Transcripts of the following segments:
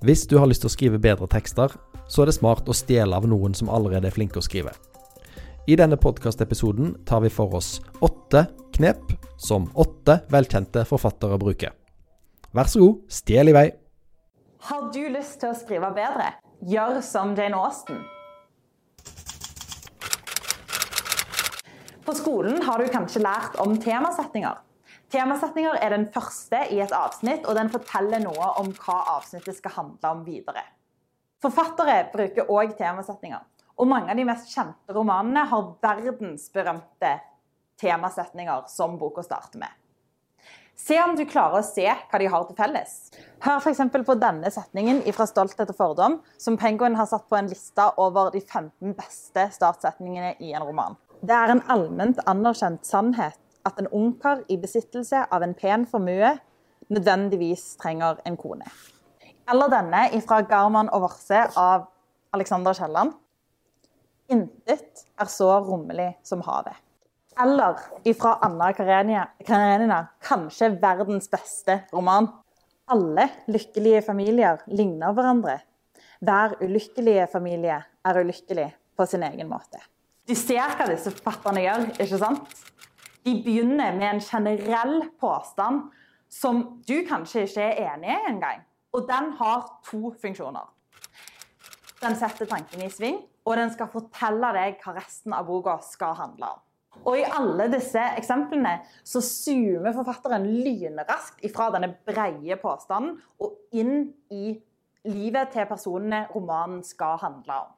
Hvis du har lyst til å skrive bedre tekster, så er det smart å stjele av noen som allerede er flinke å skrive. I denne podkastepisoden tar vi for oss åtte knep som åtte velkjente forfattere bruker. Vær så god, stjel i vei. Har du lyst til å skrive bedre? Gjør som Jane Austen. På skolen har du kanskje lært om temasetninger. Temasetninger er den første i et avsnitt, og den forteller noe om hva avsnittet skal handle om videre. Forfattere bruker òg temasetninger, og mange av de mest kjente romanene har verdensberømte temasetninger som boka starter med. Se om du klarer å se hva de har til felles. Hør f.eks. på denne setningen fra 'Stolthet og fordom', som Penguin har satt på en liste over de 15 beste startsetningene i en roman. Det er en allment anerkjent sannhet at en ungkar i besittelse av en pen formue nødvendigvis trenger en kone. Eller denne fra 'Garman og Varse av Alexander Kielland. Intet er så rommelig som havet. Eller fra Anna Karenina, kanskje verdens beste roman. Alle lykkelige familier ligner hverandre. Hver ulykkelige familie er ulykkelig på sin egen måte. Du ser hva disse forfatterne gjør, ikke sant? De begynner med en generell påstand som du kanskje ikke er enig i engang. Og den har to funksjoner. Den setter tanken i sving, og den skal fortelle deg hva resten av boka skal handle om. Og I alle disse eksemplene så zoomer forfatteren lynraskt ifra denne breie påstanden og inn i livet til personene romanen skal handle om.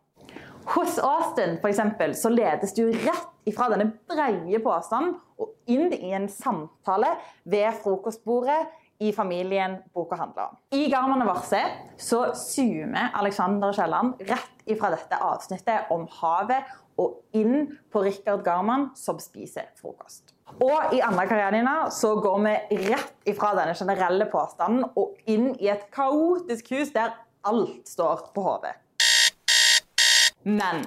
Hos Austin for eksempel, så ledes du rett ifra denne breie påstanden og inn i en samtale ved frokostbordet i familien boka handler om. I 'Garman og Varse' så zoomer Alexander Kielland rett ifra dette avsnittet om havet og inn på Rikard Garman som spiser frokost. Og i Anna Karenina så går vi rett ifra denne generelle påstanden og inn i et kaotisk hus der alt står på hodet. Men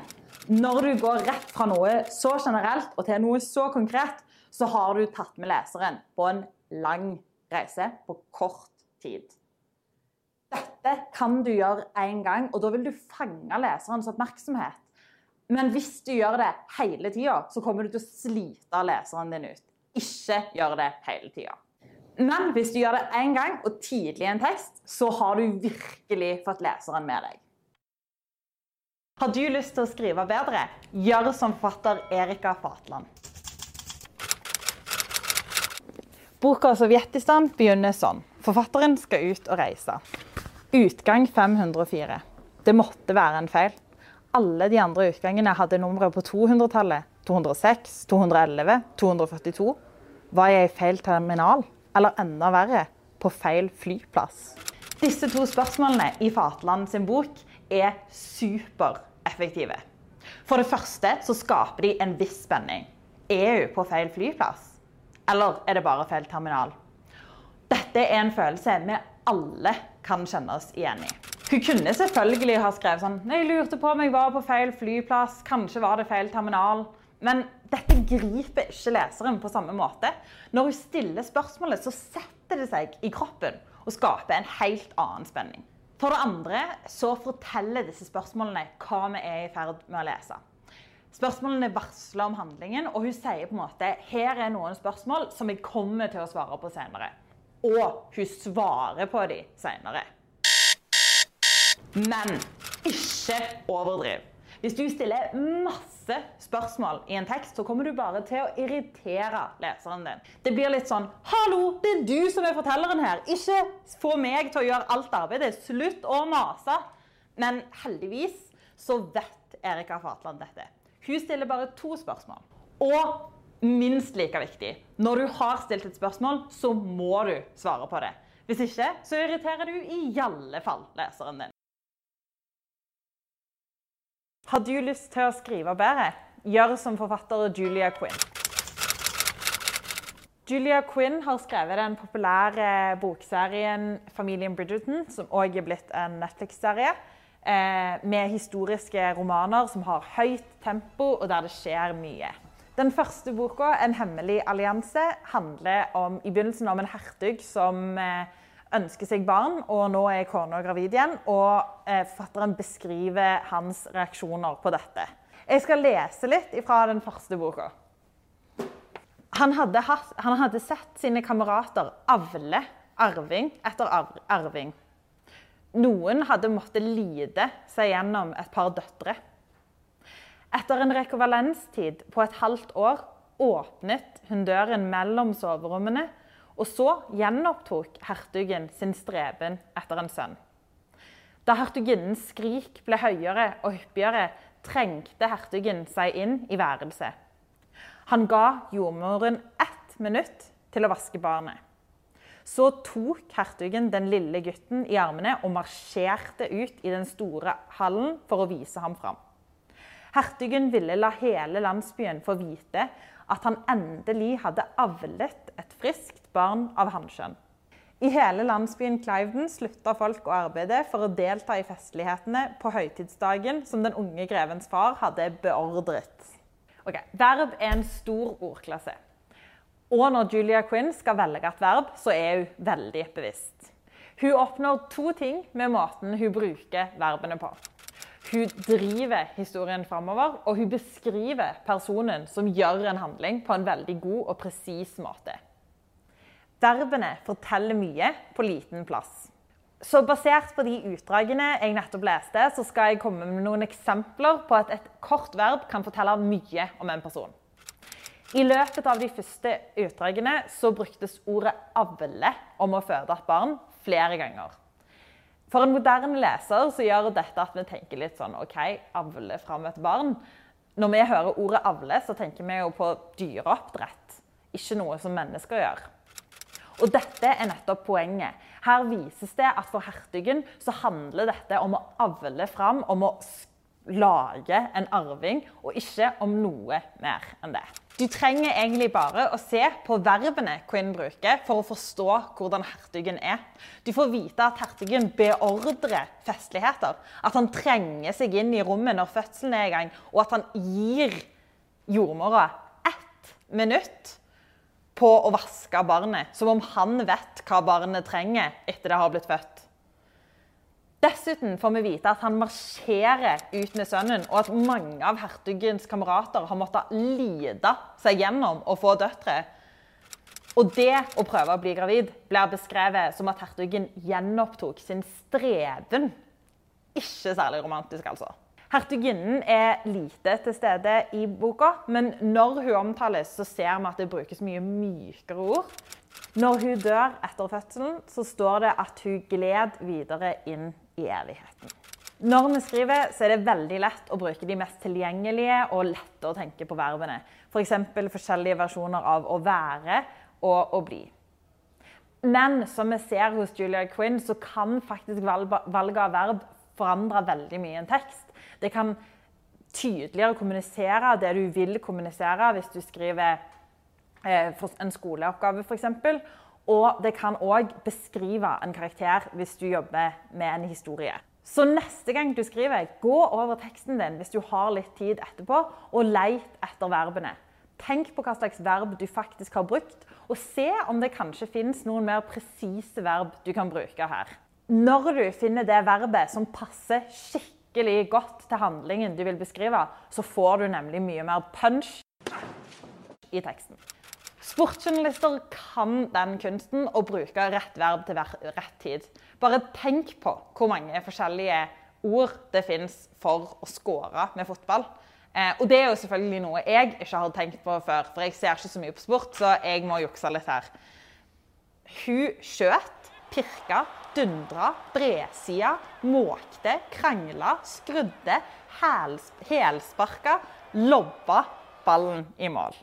når du går rett fra noe så generelt og til noe så konkret, så har du tatt med leseren på en lang reise på kort tid. Dette kan du gjøre én gang, og da vil du fange leserens oppmerksomhet. Men hvis du gjør det hele tida, så kommer du til å slite leseren din ut. Ikke gjør det hele tida. Men hvis du gjør det én gang og tidlig i en tekst, så har du virkelig fått leseren med deg. Har du lyst til å skrive bedre? Gjør som forfatter Erika Fatland. Boka 'Sovjetistan' begynner sånn. Forfatteren skal ut og reise. Utgang 504. Det måtte være en feil. Alle de andre utgangene hadde numre på 200-tallet. 206, 211, 242. Var jeg i feil terminal? Eller enda verre, på feil flyplass? Disse to spørsmålene i Fatland sin bok er supereffektive. For det første så skaper de en viss spenning. Er hun på feil flyplass? Eller er det bare feil terminal? Dette er en følelse vi alle kan kjenne oss igjen i. Hun kunne selvfølgelig ha skrevet sånn Jeg lurte på om jeg var på feil flyplass. Kanskje var det feil terminal. Men dette griper ikke leseren på samme måte. Når hun stiller spørsmålet, så setter det seg i kroppen og skaper en helt annen spenning. For det andre så forteller disse spørsmålene hva vi er i ferd med å lese. Spørsmålene varsler om handlingen, og hun sier på en måte her er noen spørsmål som jeg kommer til å svare på senere. Og hun svarer på de senere. Men ikke overdriv. Hvis du stiller masse spørsmål i en tekst, så kommer du bare til å irritere leseren din. Det blir litt sånn 'Hallo, det er du som er fortelleren her. Ikke få meg til å gjøre alt arbeidet. Slutt å mase.' Men heldigvis så vet Erika Fatland dette. Hun stiller bare to spørsmål. Og minst like viktig, når du har stilt et spørsmål, så må du svare på det. Hvis ikke, så irriterer du i alle fall leseren din. Har du lyst til å skrive bedre? Gjør som forfatter Julia Quinn. Julia Quinn har skrevet den populære bokserien 'Familien Bridgerton', som òg er blitt en Netflix-serie, eh, med historiske romaner som har høyt tempo, og der det skjer mye. Den første boka, 'En hemmelig allianse', handler om, i begynnelsen om en hertug som eh, ønsker seg barn, og nå er kona gravid igjen. Og eh, forfatteren beskriver hans reaksjoner på dette. Jeg skal lese litt fra den første boka. Han hadde, hatt, han hadde sett sine kamerater avle arving etter arving. Noen hadde måttet lide seg gjennom et par døtre. Etter en rekovalenstid på et halvt år åpnet hun døren mellom soverommene, og så gjenopptok hertugen sin streben etter en sønn. Da hertuginnens skrik ble høyere og hyppigere, trengte hertugen seg inn i værelset. Han ga jordmoren ett minutt til å vaske barnet. Så tok hertugen den lille gutten i armene og marsjerte ut i den store hallen for å vise ham fram. Hertugen ville la hele landsbyen få vite at han endelig hadde avlet et friskt barn av hannkjønn. I hele landsbyen Cliveden slutta folk å arbeide for å delta i festlighetene på høytidsdagen som den unge grevens far hadde beordret. Ok, Verb er en stor ordklasse. Og når Julia Quinn skal velge et verb, så er hun veldig bevisst. Hun oppnår to ting med måten hun bruker verbene på. Hun driver historien framover, og hun beskriver personen som gjør en handling, på en veldig god og presis måte. Verbene forteller mye på liten plass. Så basert på de utdragene jeg nettopp leste, så skal jeg komme med noen eksempler på at et kort verb kan fortelle mye om en person. I løpet av de første utdragene så bruktes ordet 'avle' om å føde et barn flere ganger. For en moderne leser så gjør dette at vi tenker litt sånn OK, avle fram et barn. Når vi hører ordet 'avle', så tenker vi jo på dyreoppdrett. Ikke noe som mennesker gjør. Og dette er nettopp poenget. Her vises det at for hertugen så handler dette om å avle fram, om å lage en arving, og ikke om noe mer enn det. Du trenger egentlig bare å se på verbene Quinn bruker for å forstå hvordan hertugen er. Du får vite at hertugen beordrer festligheter. At han trenger seg inn i rommet når fødselen er i gang, og at han gir jordmora ett minutt på å vaske barnet. Som om han vet hva barnet trenger etter det har blitt født. Dessuten får vi vite at han marsjerer ut med sønnen, og at mange av hertugens kamerater har måttet lide seg gjennom å få døtre. Og det å prøve å bli gravid blir beskrevet som at hertugen gjenopptok sin streben. Ikke særlig romantisk, altså. Hertuginnen er lite til stede i boka, men når hun omtales, så ser vi at det brukes mye mykere ord. Når hun dør etter fødselen, så står det at hun gled videre inn i evigheten. Når vi skriver, så er det veldig lett å bruke de mest tilgjengelige og lette å tenke på verbene. F.eks. For forskjellige versjoner av å være og å bli. Men som vi ser hos Julia Quinn, så kan faktisk valget av verb forandre veldig mye i en tekst. Det kan tydeligere kommunisere det du vil kommunisere hvis du skriver eh, en skoleoppgave, f.eks. Og det kan òg beskrive en karakter hvis du jobber med en historie. Så neste gang du skriver, gå over teksten din hvis du har litt tid etterpå, og let etter verbene. Tenk på hva slags verb du faktisk har brukt, og se om det kanskje finnes noen mer presise verb du kan bruke her. Når du finner det verbet som passer skikkelig godt til handlingen du vil beskrive, så får du nemlig mye mer punch i teksten. Sportsjournalister kan den kunsten å bruke rett verb til rett tid. Bare tenk på hvor mange forskjellige ord det fins for å score med fotball. Eh, og det er jo selvfølgelig noe jeg ikke har tenkt på før, for jeg ser ikke så mye på sport, så jeg må jukse litt her. Hun skjøt, pirka, dundra, bredsida, måkte, krangla, skrudde, helsparka, lobba ballen i mål.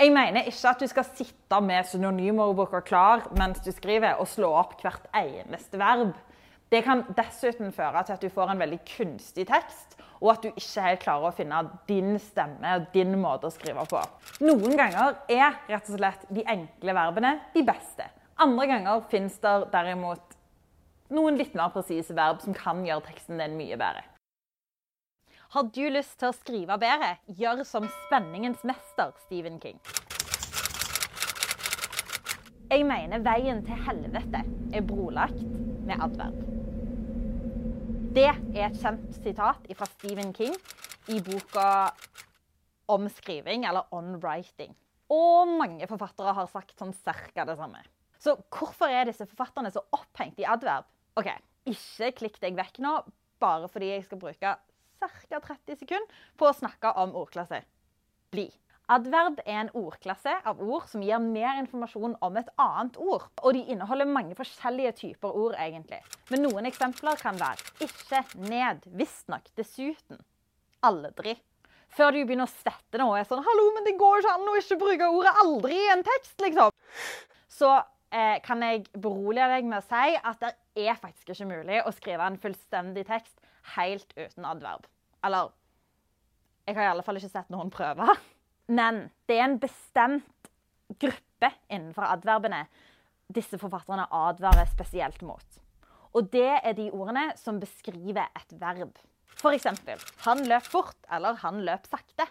Jeg mener ikke at du skal sitte med synonymordboka klar mens du skriver, og slå opp hvert eneste verb. Det kan dessuten føre til at du får en veldig kunstig tekst, og at du ikke helt klarer å finne din stemme og din måte å skrive på. Noen ganger er rett og slett de enkle verbene de beste. Andre ganger fins det derimot noen litt mer presise verb som kan gjøre teksten din mye bedre. Har du lyst til å skrive bedre? Gjør som spenningens mester, Stephen King. Jeg mener veien til helvete er brolagt med adverb. Det er et kjent sitat fra Stephen King i boka om skriving, eller on writing. Og mange forfattere har sagt sånn cirka det samme. Så hvorfor er disse forfatterne så opphengt i adverb? Ok, Ikke klikk deg vekk nå, bare fordi jeg skal bruke ca. 30 sekunder på å snakke om ordklasse. Bli. Adverb er en ordklasse av ord som gir mer informasjon om et annet ord. Og de inneholder mange forskjellige typer ord, egentlig. Men noen eksempler kan være ikke, ned, visstnok, dessuten, aldri. Før du begynner å svette nå og er sånn 'Hallo, men det går jo ikke an å ikke bruke ordet aldri i en tekst', liksom. Så kan jeg berolige deg med å si at det er faktisk ikke mulig å skrive en fullstendig tekst helt uten adverb. Eller Jeg har i alle fall ikke sett noen prøve. Men det er en bestemt gruppe innenfor adverbene disse forfatterne advarer spesielt mot. Og det er de ordene som beskriver et verb. F.eks.: Han løp fort, eller han løp sakte.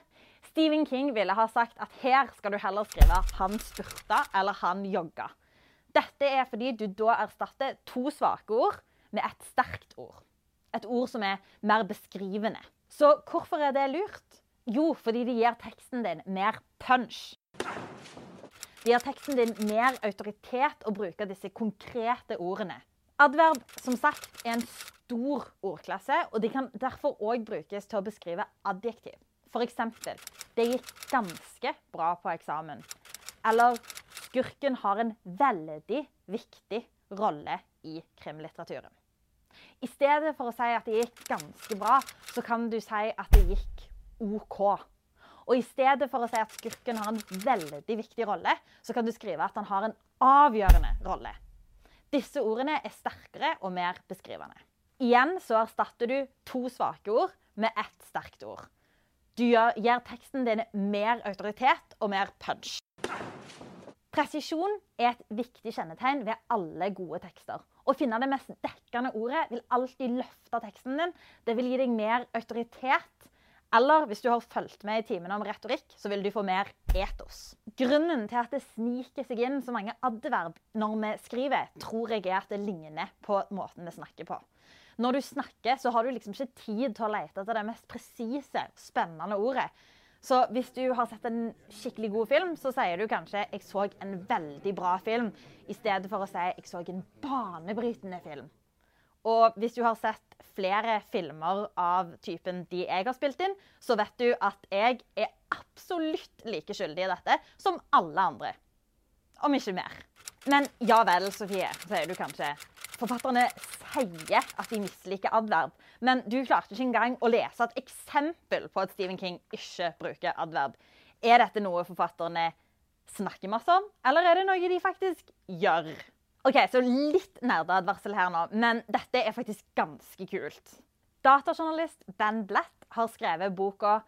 Stephen King ville ha sagt at her skal du heller skrive 'han spurta' eller 'han jogga'. Dette er fordi du da erstatter to svake ord med et sterkt ord. Et ord som er mer beskrivende. Så hvorfor er det lurt? Jo, fordi det gir teksten din mer punch. Det gir teksten din mer autoritet å bruke disse konkrete ordene. Adverb som sagt, er en stor ordklasse, og de kan derfor òg brukes til å beskrive adjektiv. F.eks.: Det gikk ganske bra på eksamen. Eller skurken har en veldig viktig rolle i krimlitteraturen. I stedet for å si at det gikk ganske bra, så kan du si at det gikk OK. Og i stedet for å si at skurken har en veldig viktig rolle, så kan du skrive at han har en avgjørende rolle. Disse ordene er sterkere og mer beskrivende. Igjen så erstatter du to svake ord med ett sterkt ord. Du gir teksten din mer autoritet og mer punch. Presisjon er et viktig kjennetegn ved alle gode tekster. Å finne det mest dekkende ordet vil alltid løfte teksten din. Det vil gi deg mer autoritet. Eller hvis du har fulgt med i timene om retorikk, så vil du få mer etos. Grunnen til at det sniker seg inn så mange adverb når vi skriver, tror jeg er at det ligner på måten vi snakker på. Når du snakker, så har du liksom ikke tid til å lete etter det mest presise, spennende ordet. Så hvis du har sett en skikkelig god film, så sier du kanskje 'jeg så en veldig bra film', i stedet for å si 'jeg så en banebrytende film'. Og hvis du har sett flere filmer av typen de jeg har spilt inn, så vet du at jeg er absolutt like skyldig i dette som alle andre. Om ikke mer. Men ja vel, Sofie, sier du kanskje. Forfatterne sier at de misliker adverb, men du klarte ikke engang å lese et eksempel på at Stephen King ikke bruker adverb. Er dette noe forfatterne snakker masse om, eller er det noe de faktisk gjør? Ok, Så litt nerdeadvarsel her nå, men dette er faktisk ganske kult. Datajournalist Ben Blatt har skrevet boka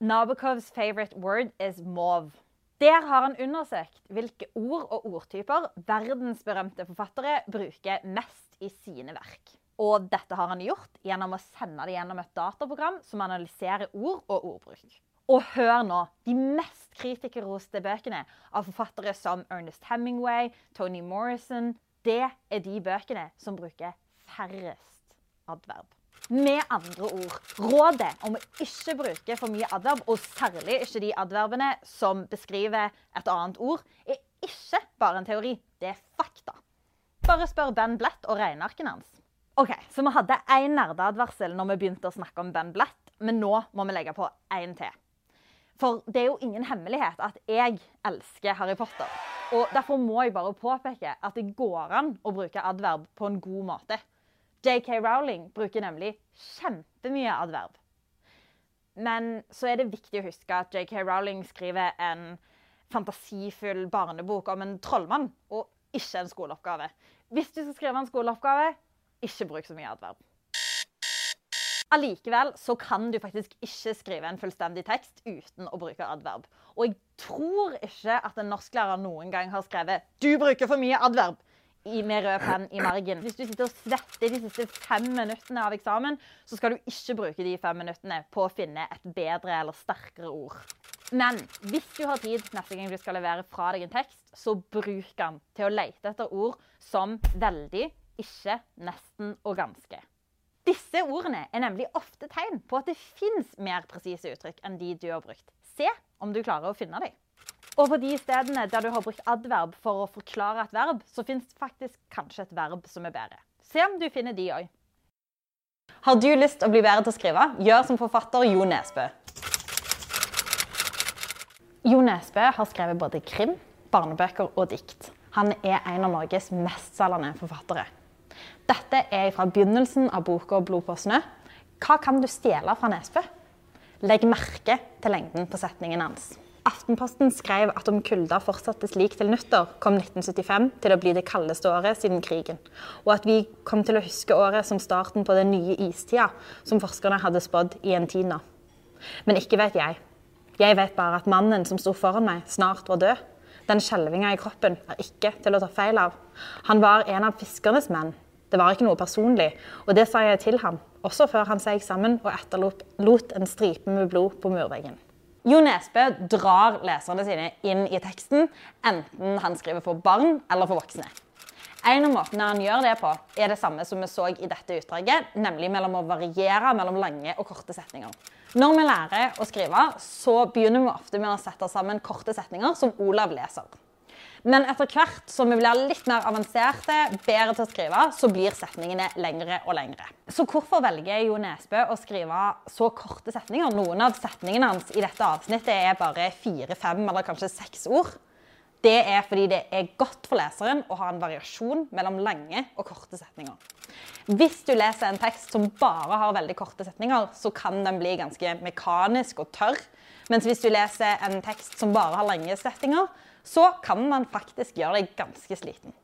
'Nabokovs favorite word is mauve'. Der har han undersøkt hvilke ord og ordtyper verdensberømte forfattere bruker mest i sine verk. Og dette har han gjort gjennom å sende det gjennom et dataprogram som analyserer ord og ordbruk. Og hør nå! De mest kritikerroste bøkene av forfattere som Ernest Hemingway, Tony Morrison, det er de bøkene som bruker færrest adverb. Med andre ord, rådet om å ikke bruke for mye adverb, og særlig ikke de adverbene som beskriver et annet ord, er ikke bare en teori, det er fakta. Bare spør Ben Blatt og regnearkene hans. Ok, Så vi hadde én nerdeadvarsel når vi begynte å snakke om Ben Blatt, men nå må vi legge på én til. For det er jo ingen hemmelighet at jeg elsker Harry Potter. Og Derfor må jeg bare påpeke at det går an å bruke adverb på en god måte. JK Rowling bruker nemlig kjempemye adverb. Men så er det viktig å huske at JK Rowling skriver en fantasifull barnebok om en trollmann, og ikke en skoleoppgave. Hvis du skal skrive en skoleoppgave, ikke bruk så mye adverb. Allikevel så kan du faktisk ikke skrive en fullstendig tekst uten å bruke adverb. Og jeg tror ikke at en norsklærer noen gang har skrevet 'du bruker for mye adverb' med rød penn i margen. Hvis du sitter og svetter de siste fem minuttene av eksamen, så skal du ikke bruke de fem minuttene på å finne et bedre eller sterkere ord. Men hvis du har tid neste gang du skal levere fra deg en tekst, så bruk den til å lete etter ord som veldig, ikke, nesten og ganske. Disse ordene er nemlig ofte tegn på at det fins mer presise uttrykk enn de du har brukt. Se om du klarer å finne dem. Og på de stedene der du har brukt adverb for å forklare et verb, så fins faktisk kanskje et verb som er bedre. Se om du finner de òg. Har du lyst til å bli bedre til å skrive? Gjør som forfatter Jo Nesbø. Jo Nesbø har skrevet både krim, barnebøker og dikt. Han er en av Norges mestselgende forfattere. Dette er fra begynnelsen av boka 'Blod på snø'. Hva kan du stjele fra Nesbø? Legg merke til lengden på setningen hans. Aftenposten skrev at om kulda fortsatte slik til nyttår, kom 1975 til å bli det kaldeste året siden krigen, og at vi kom til å huske året som starten på den nye istida, som forskerne hadde spådd i en tid nå. Men ikke vet jeg. Jeg vet bare at mannen som sto foran meg, snart var død. Den skjelvinga i kroppen er ikke til å ta feil av. Han var en av fiskernes menn. Det var ikke noe personlig, og det sa jeg til ham, også før han seg sammen og etterlot en stripe med blod på murveggen. Jo Nesbø drar leserne sine inn i teksten, enten han skriver for barn eller for voksne. En av måtene han gjør det på, er det samme som vi så i dette utdraget, nemlig mellom å variere mellom lange og korte setninger. Når vi lærer å skrive, så begynner vi ofte med å sette sammen korte setninger som Olav leser. Men etter hvert som vi blir litt mer avanserte, bedre til å skrive, så blir setningene lengre og lengre. Så hvorfor velger Jo Nesbø å skrive så korte setninger? Noen av setningene hans i dette avsnittet er bare fire, fem eller kanskje seks ord. Det er fordi det er godt for leseren å ha en variasjon mellom lange og korte setninger. Hvis du leser en tekst som bare har veldig korte setninger, så kan den bli ganske mekanisk og tørr. Mens hvis du leser en tekst som bare har lange setninger, så kan man faktisk gjøre deg ganske sliten.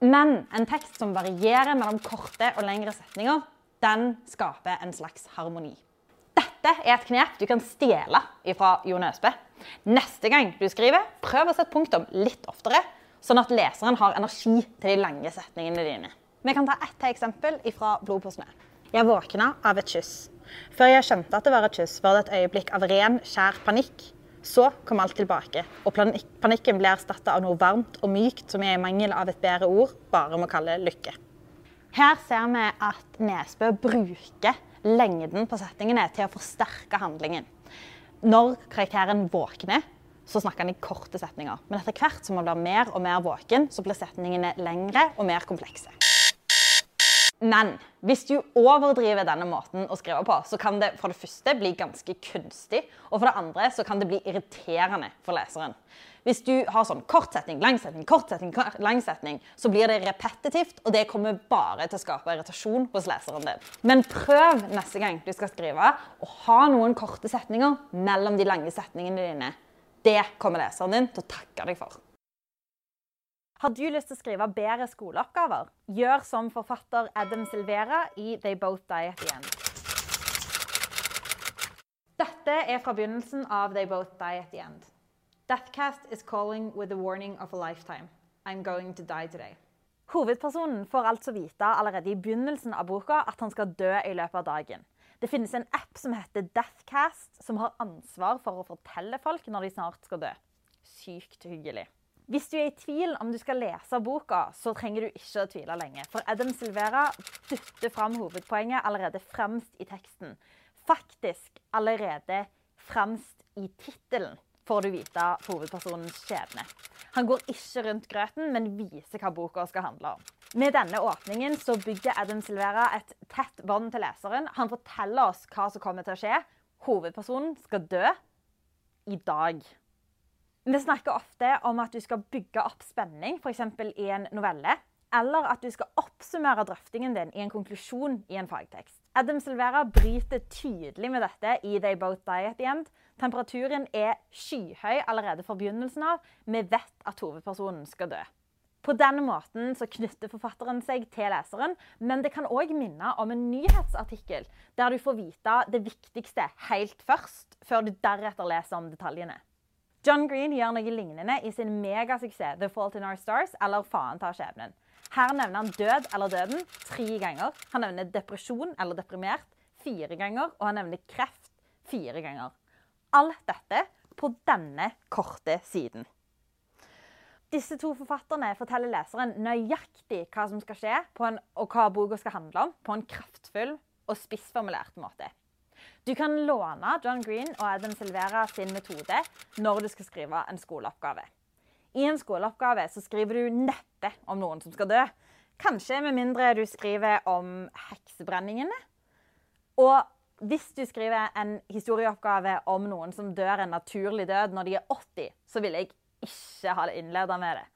Men en tekst som varierer mellom korte og lengre setninger, den skaper en slags harmoni. Dette er et knep du kan stjele fra Jon Øsbe. Neste gang du skriver, prøv å sette punktum litt oftere, sånn at leseren har energi til de lange setningene dine. Vi kan ta ett eksempel fra Blod på snø. Jeg våkna av et kyss. Før jeg skjønte at det var et kyss, var det et øyeblikk av ren, skjær panikk. Så kom alt tilbake, og panikken ble erstatta av noe varmt og mykt som jeg i mangel av et bedre ord bare må kalle lykke. Her ser vi at Nesbø bruker lengden på setningene til å forsterke handlingen. Når karakteren våkner, så snakker han i korte setninger. Men etter hvert som han blir mer og mer våken, så blir setningene lengre og mer komplekse. Men hvis du overdriver denne måten å skrive på, så kan det for det første bli ganske kunstig, og for det andre så kan det bli irriterende for leseren. Hvis du har sånn kortsetning, langsetning, kortsetning, setning, kort setning, lang setning, så blir det repetitivt, og det kommer bare til å skape irritasjon hos leseren din. Men prøv neste gang du skal skrive, å ha noen korte setninger mellom de lange setningene dine. Det kommer leseren din til å takke deg for. Har du lyst til å skrive bedre skoleoppgaver? Gjør som forfatter Adam Silvera i They Both Die At The End. Dette er fra begynnelsen av They Both Die At The End. Deathcast is calling with the warning of a lifetime. I'm going to die today. Hovedpersonen får altså vite allerede i begynnelsen av boka at han skal dø i løpet av dagen. Det finnes en app som heter Deathcast, som har ansvar for å fortelle folk når de snart skal dø. Sykt hyggelig. Hvis du er i tvil om du skal lese boka, så trenger du ikke å tvile lenge. For Adam Silvera dytter fram hovedpoenget allerede fremst i teksten. Faktisk allerede fremst i tittelen får du vite hovedpersonens skjebne. Han går ikke rundt grøten, men viser hva boka skal handle om. Med denne åpningen så bygger Adam Silvera et tett bånd til leseren. Han forteller oss hva som kommer til å skje. Hovedpersonen skal dø i dag. Vi snakker ofte om at du skal bygge opp spenning, f.eks. i en novelle. Eller at du skal oppsummere drøftingen din i en konklusjon i en fagtekst. Adam Silvera bryter tydelig med dette i They Both Die at the End. Temperaturen er skyhøy allerede fra begynnelsen av. Vi vet at hovedpersonen skal dø. På denne måten så knytter forfatteren seg til leseren, men det kan òg minne om en nyhetsartikkel der du får vite det viktigste helt først, før du deretter leser om detaljene. John Green gjør noe lignende i sin megasuksess The Fault in Our Stars eller Faen tar skjebnen. Her nevner han død eller døden tre ganger. Han nevner depresjon eller deprimert fire ganger, og han nevner kreft fire ganger. Alt dette på denne korte siden. Disse to forfatterne forteller leseren nøyaktig hva som skal skje, en, og hva boka skal handle om, på en kraftfull og spissformulert måte. Du kan låne John Green og Adam Silvera sin metode når du skal skrive en skoleoppgave. I en skoleoppgave skriver du neppe om noen som skal dø. Kanskje med mindre du skriver om heksebrenningene. Og hvis du skriver en historieoppgave om noen som dør en naturlig død når de er 80, så vil jeg ikke ha det innleda med det.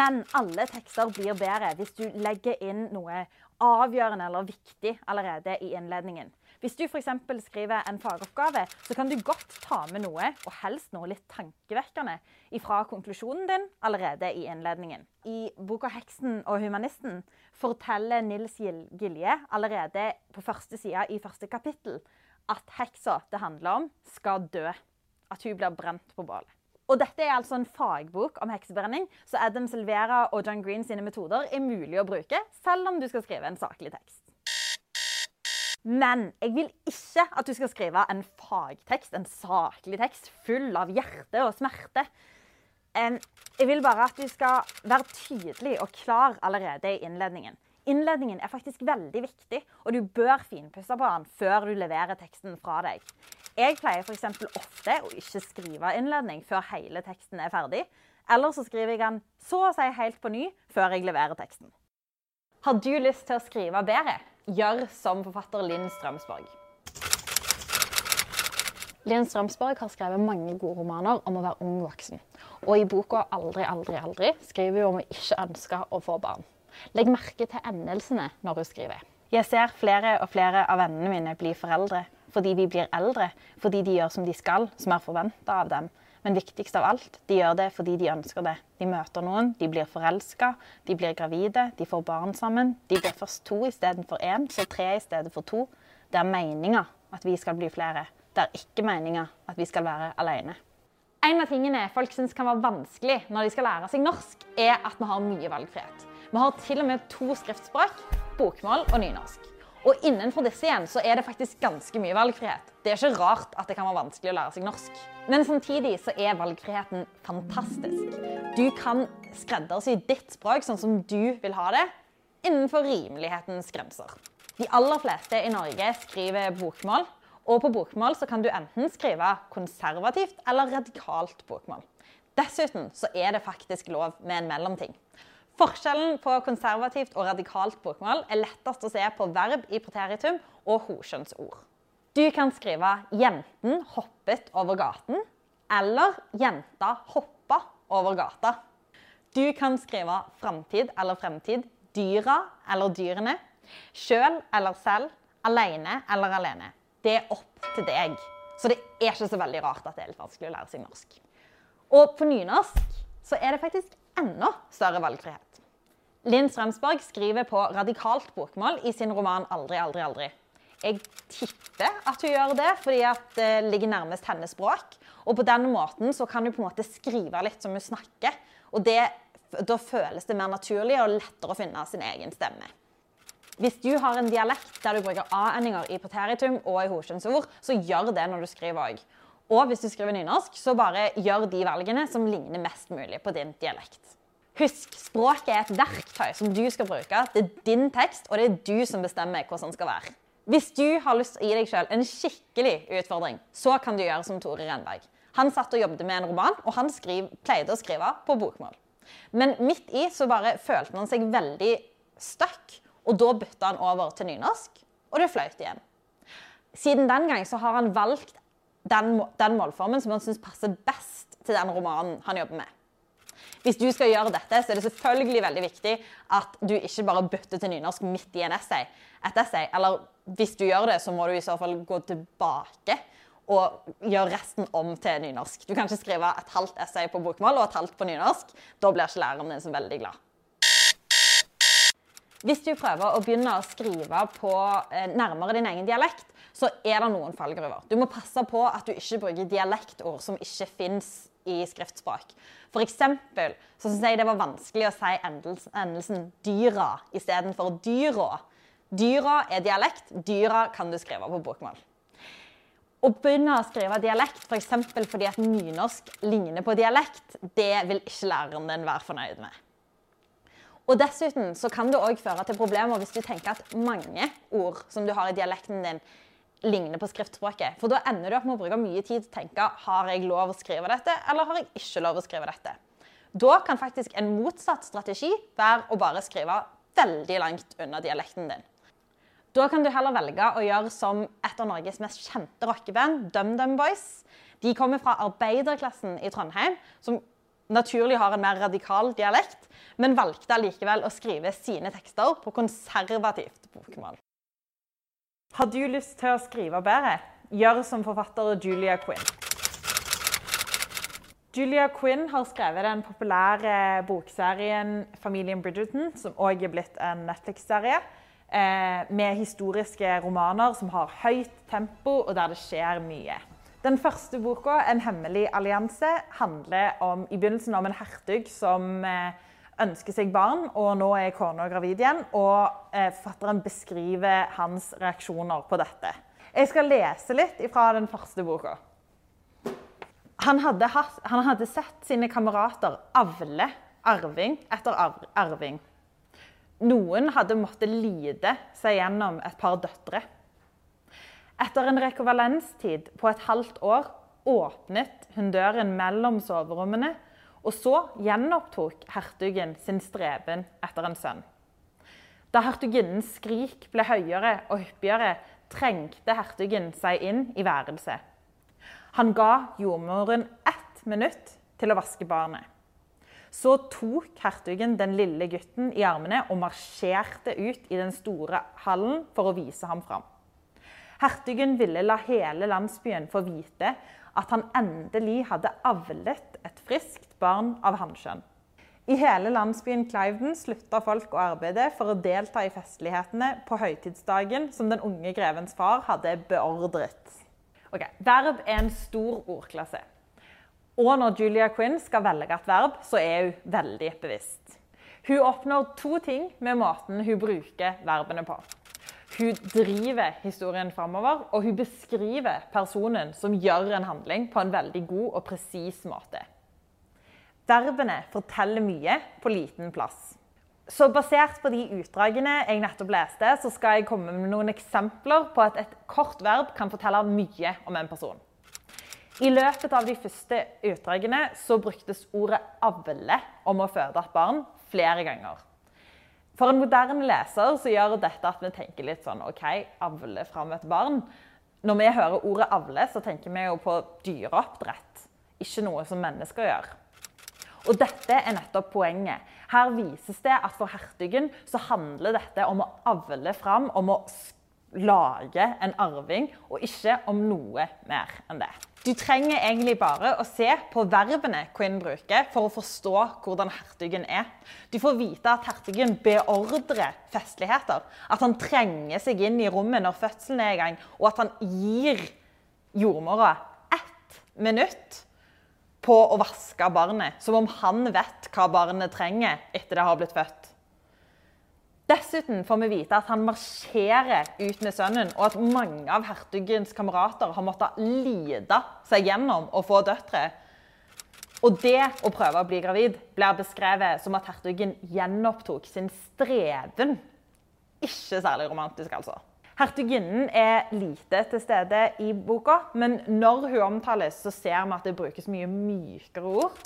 Men alle tekster blir bedre hvis du legger inn noe avgjørende eller viktig allerede i innledningen. Hvis du f.eks. skriver en fagoppgave, så kan du godt ta med noe, og helst noe litt tankevekkende, ifra konklusjonen din allerede i innledningen. I boka 'Heksen og humanisten' forteller Nils Gilje allerede på første side i første kapittel at heksa det handler om, skal dø. At hun blir brent på bålet. Og dette er altså en fagbok om heksebrenning, så Adam Silvera og John Green sine metoder er mulig å bruke, selv om du skal skrive en saklig tekst. Men jeg vil ikke at du skal skrive en fagtekst, en saklig tekst, full av hjerte og smerte. Jeg vil bare at du skal være tydelig og klar allerede i innledningen. Innledningen er faktisk veldig viktig, og du bør finpusse på den før du leverer teksten fra deg. Jeg pleier f.eks. ofte å ikke skrive innledning før hele teksten er ferdig. Eller så skriver jeg den så å si helt på ny før jeg leverer teksten. Har du lyst til å skrive bedre? Gjør som forfatter Linn Strømsborg. Linn Strømsborg har skrevet mange gode romaner om å være ung voksen. Og i boka 'Aldri, aldri, aldri' skriver hun om å ikke ønske å få barn. Legg merke til endelsene når hun skriver. Jeg ser flere og flere av vennene mine bli foreldre fordi de blir eldre, fordi de gjør som de skal, som er forventa av dem. Men viktigst av alt, de gjør det fordi de ønsker det. De møter noen, de blir forelska, de blir gravide, de får barn sammen. De blir først to istedenfor én, så tre i stedet for to. Det er meninga at vi skal bli flere. Det er ikke meninga at vi skal være alene. En av tingene folk syns kan være vanskelig når de skal lære seg norsk, er at vi har mye valgfrihet. Vi har til og med to skriftspråk, bokmål og nynorsk. Og innenfor disse igjen så er det faktisk ganske mye valgfrihet. Det er ikke rart at det kan være vanskelig å lære seg norsk. Men samtidig så er valgfriheten fantastisk. Du kan skreddersy ditt språk sånn som du vil ha det, innenfor rimelighetens grenser. De aller fleste i Norge skriver bokmål, og på bokmål så kan du enten skrive konservativt eller radikalt bokmål. Dessuten så er det faktisk lov med en mellomting. Forskjellen på konservativt og radikalt bokmål er lettest å se på verb i preteritum og hokjønnsord. Du kan skrive 'jenten hoppet over gaten' eller 'jenta hoppa over gata'. Du kan skrive framtid eller fremtid, dyra eller dyrene, sjøl eller selv, alene eller alene. Det er opp til deg. Så det er ikke så veldig rart at det er litt vanskelig å lære seg norsk. Og på nynorsk så er det faktisk enda større valgfrihet. Linn Strømsborg skriver på radikalt bokmål i sin roman 'Aldri, aldri, aldri'. Jeg tipper at hun gjør det fordi det ligger nærmest hennes språk. Og på den måten kan hun på en måte skrive litt som hun snakker. Og det, da føles det mer naturlig og lettere å finne sin egen stemme. Hvis du har en dialekt der du bruker a-endinger i preteritum og i hovedkjønnsord, så gjør det når du skriver òg. Og hvis du skriver nynorsk, så bare gjør de valgene som ligner mest mulig på din dialekt. Husk, språket er et verktøy som du skal bruke. Det er din tekst, og det er du som bestemmer hvordan den skal være. Hvis du har lyst til å gi deg sjøl en skikkelig utfordring, så kan du gjøre som Tore Renberg. Han satt og jobbet med en roman, og han skriv, pleide å skrive på bokmål. Men midt i så bare følte han seg veldig stuck, og da bytta han over til nynorsk, og det fløyt igjen. Siden den gang så har han valgt den, den målformen som han syns passer best til den romanen han jobber med. Hvis du skal gjøre dette, så er det selvfølgelig veldig viktig at du ikke bare bytter til nynorsk midt i en essay, et essay. Eller hvis du gjør det, så må du i så fall gå tilbake og gjøre resten om til nynorsk. Du kan ikke skrive et halvt essay på bokmål og et halvt på nynorsk. Da blir ikke læreren din så veldig glad. Hvis du prøver å begynne å skrive på eh, nærmere din egen dialekt, så er det noen fallgruver. Du må passe på at du ikke bruker dialektord som ikke fins i skriftspråk. For eksempel så syns jeg det var vanskelig å si endelsen dyra istedenfor dyra. Dyra er dialekt, dyra kan du skrive på bokmål. Å begynne å skrive dialekt f.eks. For fordi at nynorsk ligner på dialekt, det vil ikke læreren din være fornøyd med. Og Dessuten så kan det òg føre til problemer hvis du tenker at mange ord som du har i dialekten din, ligner på skriftspråket. For da ender du opp med å bruke mye tid til å tenke har jeg lov å skrive dette, eller har jeg ikke lov å skrive dette. Da kan faktisk en motsatt strategi være å bare skrive veldig langt unna dialekten din. Da kan du heller velge å gjøre som et av Norges mest kjente rockeband, DumDum Boys. De kommer fra arbeiderklassen i Trondheim, som naturlig har en mer radikal dialekt, men valgte allikevel å skrive sine tekster på konservativt bokmål. Har du lyst til å skrive bedre? Gjør som forfatter Julia Quinn. Julia Quinn har skrevet den populære bokserien 'Familien Bridgerton', som òg er blitt en Netflix-serie eh, med historiske romaner som har høyt tempo, og der det skjer mye. Den første boka, 'En hemmelig allianse', handler om, i begynnelsen om en hertug som eh, ønsker seg barn, og nå er kona gravid igjen. Og fatteren forfatteren beskriver hans reaksjoner på dette. Jeg skal lese litt fra den første boka. Han hadde, han hadde sett sine kamerater avle arving etter arving. Noen hadde måttet lide seg gjennom et par døtre. Etter en rekovalenstid på et halvt år åpnet hun døren mellom soverommene, og så gjenopptok hertugen sin streben etter en sønn. Da hertuginnens skrik ble høyere og hyppigere, trengte hertugen seg inn i værelset. Han ga jordmoren ett minutt til å vaske barnet. Så tok hertugen den lille gutten i armene og marsjerte ut i den store hallen for å vise ham fram. Hertugen ville la hele landsbyen få vite at han endelig hadde avlet et friskt barn av hannkjønn. I hele landsbyen Cliveden slutta folk å arbeide for å delta i festlighetene på høytidsdagen som den unge grevens far hadde beordret. Ok, verb er en stor ordklasse. Og når Julia Quinn skal velge et verb, så er hun veldig bevisst. Hun oppnår to ting med måten hun bruker verbene på. Hun driver historien framover, og hun beskriver personen som gjør en handling, på en veldig god og presis måte. Verbene forteller mye på liten plass. Så basert på de utdragene jeg nettopp leste, så skal jeg komme med noen eksempler på at et kort verb kan fortelle mye om en person. I løpet av de første utdragene så bruktes ordet 'avle' om å føde et barn flere ganger. For en moderne leser så gjør dette at vi tenker litt sånn OK, avle fram et barn. Når vi hører ordet 'avle', så tenker vi jo på dyreoppdrett, ikke noe som mennesker gjør. Og dette er nettopp poenget. Her vises det at for hertugen så handler dette om å avle fram, om å lage en arving, og ikke om noe mer enn det. Du trenger egentlig bare å se på verbene Quinn bruker for å forstå hvordan hertugen er. Du får vite at hertugen beordrer festligheter. At han trenger seg inn i rommet når fødselen er i gang, og at han gir jordmora ett minutt på å vaske barnet. Som om han vet hva barnet trenger etter det har blitt født. Dessuten får vi vite at han marsjerer ut med sønnen, og at mange av hertugens kamerater har måttet lide seg gjennom å få døtre. Og det å prøve å bli gravid blir beskrevet som at hertugen gjenopptok sin streven. Ikke særlig romantisk, altså. Hertuginnen er lite til stede i boka, men når hun omtales, så ser vi at det brukes mye mykere ord.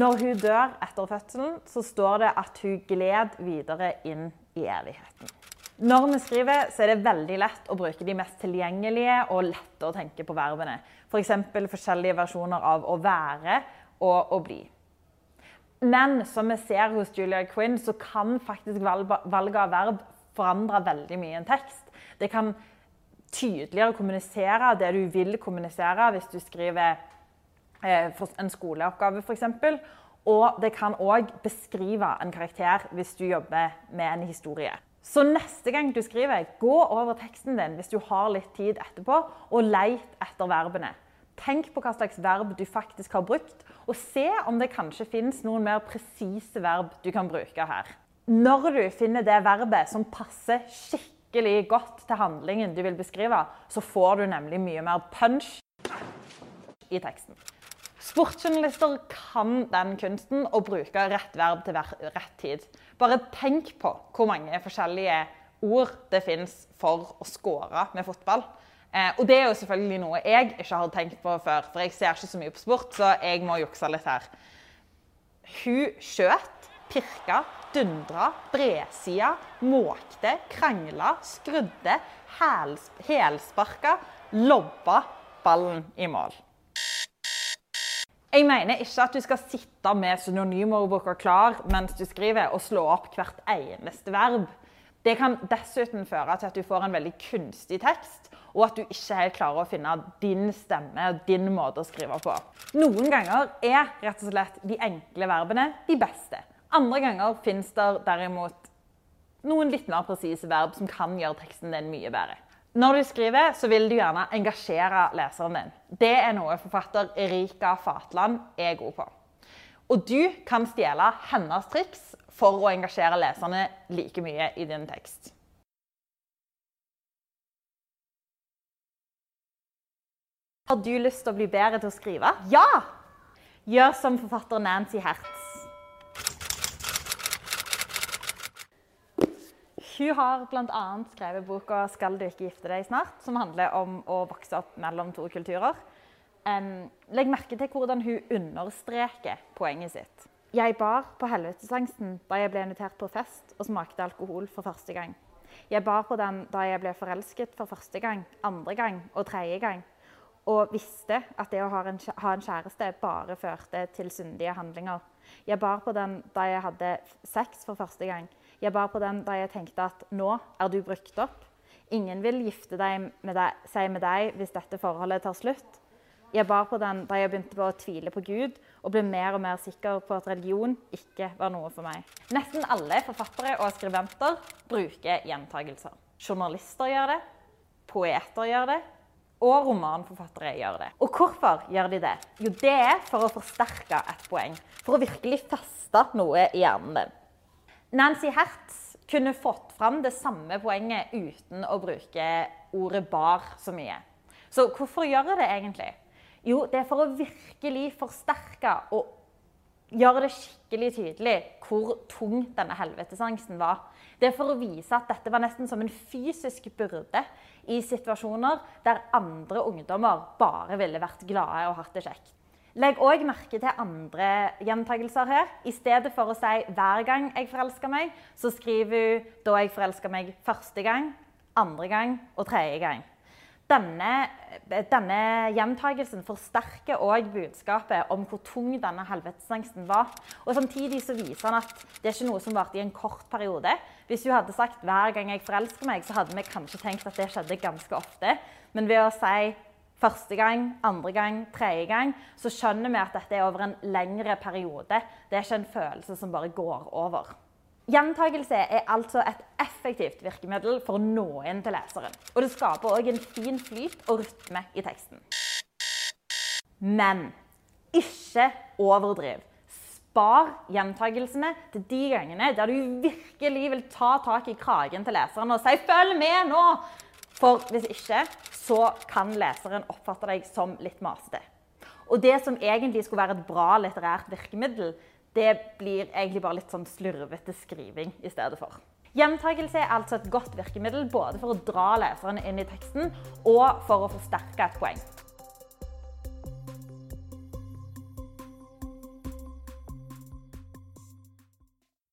Når hun dør etter fødselen, så står det at hun gled videre inn i evigheten. Når vi skriver, så er det veldig lett å bruke de mest tilgjengelige og lette å tenke på verbene. F.eks. For forskjellige versjoner av å være og å bli. Men som vi ser hos Julia Quinn, så kan faktisk valget av verb forandre veldig mye i en tekst. Det kan tydeligere kommunisere det du vil kommunisere hvis du skriver eh, en skoleoppgave, f.eks. Og det kan òg beskrive en karakter hvis du jobber med en historie. Så neste gang du skriver, gå over teksten din hvis du har litt tid etterpå, og leit etter verbene. Tenk på hva slags verb du faktisk har brukt, og se om det kanskje finnes noen mer presise verb du kan bruke her. Når du finner det verbet som passer skikkelig virkelig godt til handlingen du vil beskrive, så får du nemlig mye mer punch i teksten. Sportsjournalister kan den kunsten å bruke rett verb til rett tid. Bare tenk på hvor mange forskjellige ord det fins for å score med fotball. Eh, og det er jo selvfølgelig noe jeg ikke har tenkt på før, for jeg ser ikke så mye på sport, så jeg må jukse litt her. Hun skjøt, pirka, dundra, bredsida, måkte, krangla, skrudde, helsparka, lobba ballen i mål. Jeg mener ikke at du skal sitte med synonymordboka klar mens du skriver, og slå opp hvert eneste verb. Det kan dessuten føre til at du får en veldig kunstig tekst, og at du ikke helt klarer å finne din stemme og din måte å skrive på. Noen ganger er rett og slett de enkle verbene de beste. Andre ganger fins det derimot noen litt mer presise verb som kan gjøre teksten din mye bedre. Når du skriver, så vil du gjerne engasjere leseren din. Det er noe forfatter Erika Fatland er god på. Og du kan stjele hennes triks for å engasjere leserne like mye i din tekst. Har du lyst til å bli bedre til å skrive? Ja! Gjør som forfatter Nancy Hertz. Hun har bl.a. skrevet boka 'Skal du ikke gifte deg snart', som handler om å vokse opp mellom to kulturer. legg merke til hvordan hun understreker poenget sitt. Jeg bar på helvetesangsten da jeg ble invitert på fest og smakte alkohol for første gang. Jeg bar på den da jeg ble forelsket for første gang, andre gang og tredje gang. Og visste at det å ha en, kjæreste bare førte til syndige handlinger. Jeg bar på den da jeg hadde sex for første gang. Jeg bar på den da jeg tenkte at nå er du brukt opp. Ingen vil gifte med deg, seg med deg hvis dette forholdet tar slutt. Jeg bar på den da jeg begynte å tvile på Gud og ble mer og mer sikker på at religion ikke var noe for meg. Nesten alle forfattere og skribenter bruker gjentagelser. Journalister gjør det, poeter gjør det, og romanforfattere gjør det. Og hvorfor gjør de det? Jo, det er for å forsterke et poeng. For å virkelig feste noe i hjernen din. Nancy Hertz kunne fått fram det samme poenget uten å bruke ordet 'bar' så mye. Så hvorfor gjør det egentlig? Jo, det er for å virkelig forsterke og gjøre det skikkelig tydelig hvor tung denne helvetesangsten var. Det er for å vise at dette var nesten som en fysisk byrde i situasjoner der andre ungdommer bare ville vært glade og hatt det kjekt. Legg òg merke til andre gjentagelser her. I stedet for å si 'hver gang jeg forelsker meg', så skriver hun 'da jeg forelska meg første gang', andre gang og tredje gang denne, denne gjentagelsen forsterker òg budskapet om hvor tung denne helvetesangsten var. Og Samtidig så viser han at det er ikke noe som varte i en kort periode. Hvis hun hadde sagt 'hver gang jeg forelsker meg', så hadde vi kanskje tenkt at det skjedde ganske ofte. Men ved å si første gang, andre gang, tredje gang, så skjønner vi at dette er over en lengre periode. Det er ikke en følelse som bare går over. Gjentagelse er altså et effektivt virkemiddel for å nå inn til leseren. Og det skaper òg en fin flyt og rytme i teksten. Men ikke overdriv. Spar gjentagelsene til de gangene der du virkelig vil ta tak i kragen til leseren og si 'følg med nå'. For hvis ikke, så kan leseren oppfatte deg som litt masete. Og det som egentlig skulle være et bra litterært virkemiddel, det blir egentlig bare litt sånn slurvete skriving i stedet for. Gjentakelse er altså et godt virkemiddel både for å dra leseren inn i teksten og for å forsterke et poeng.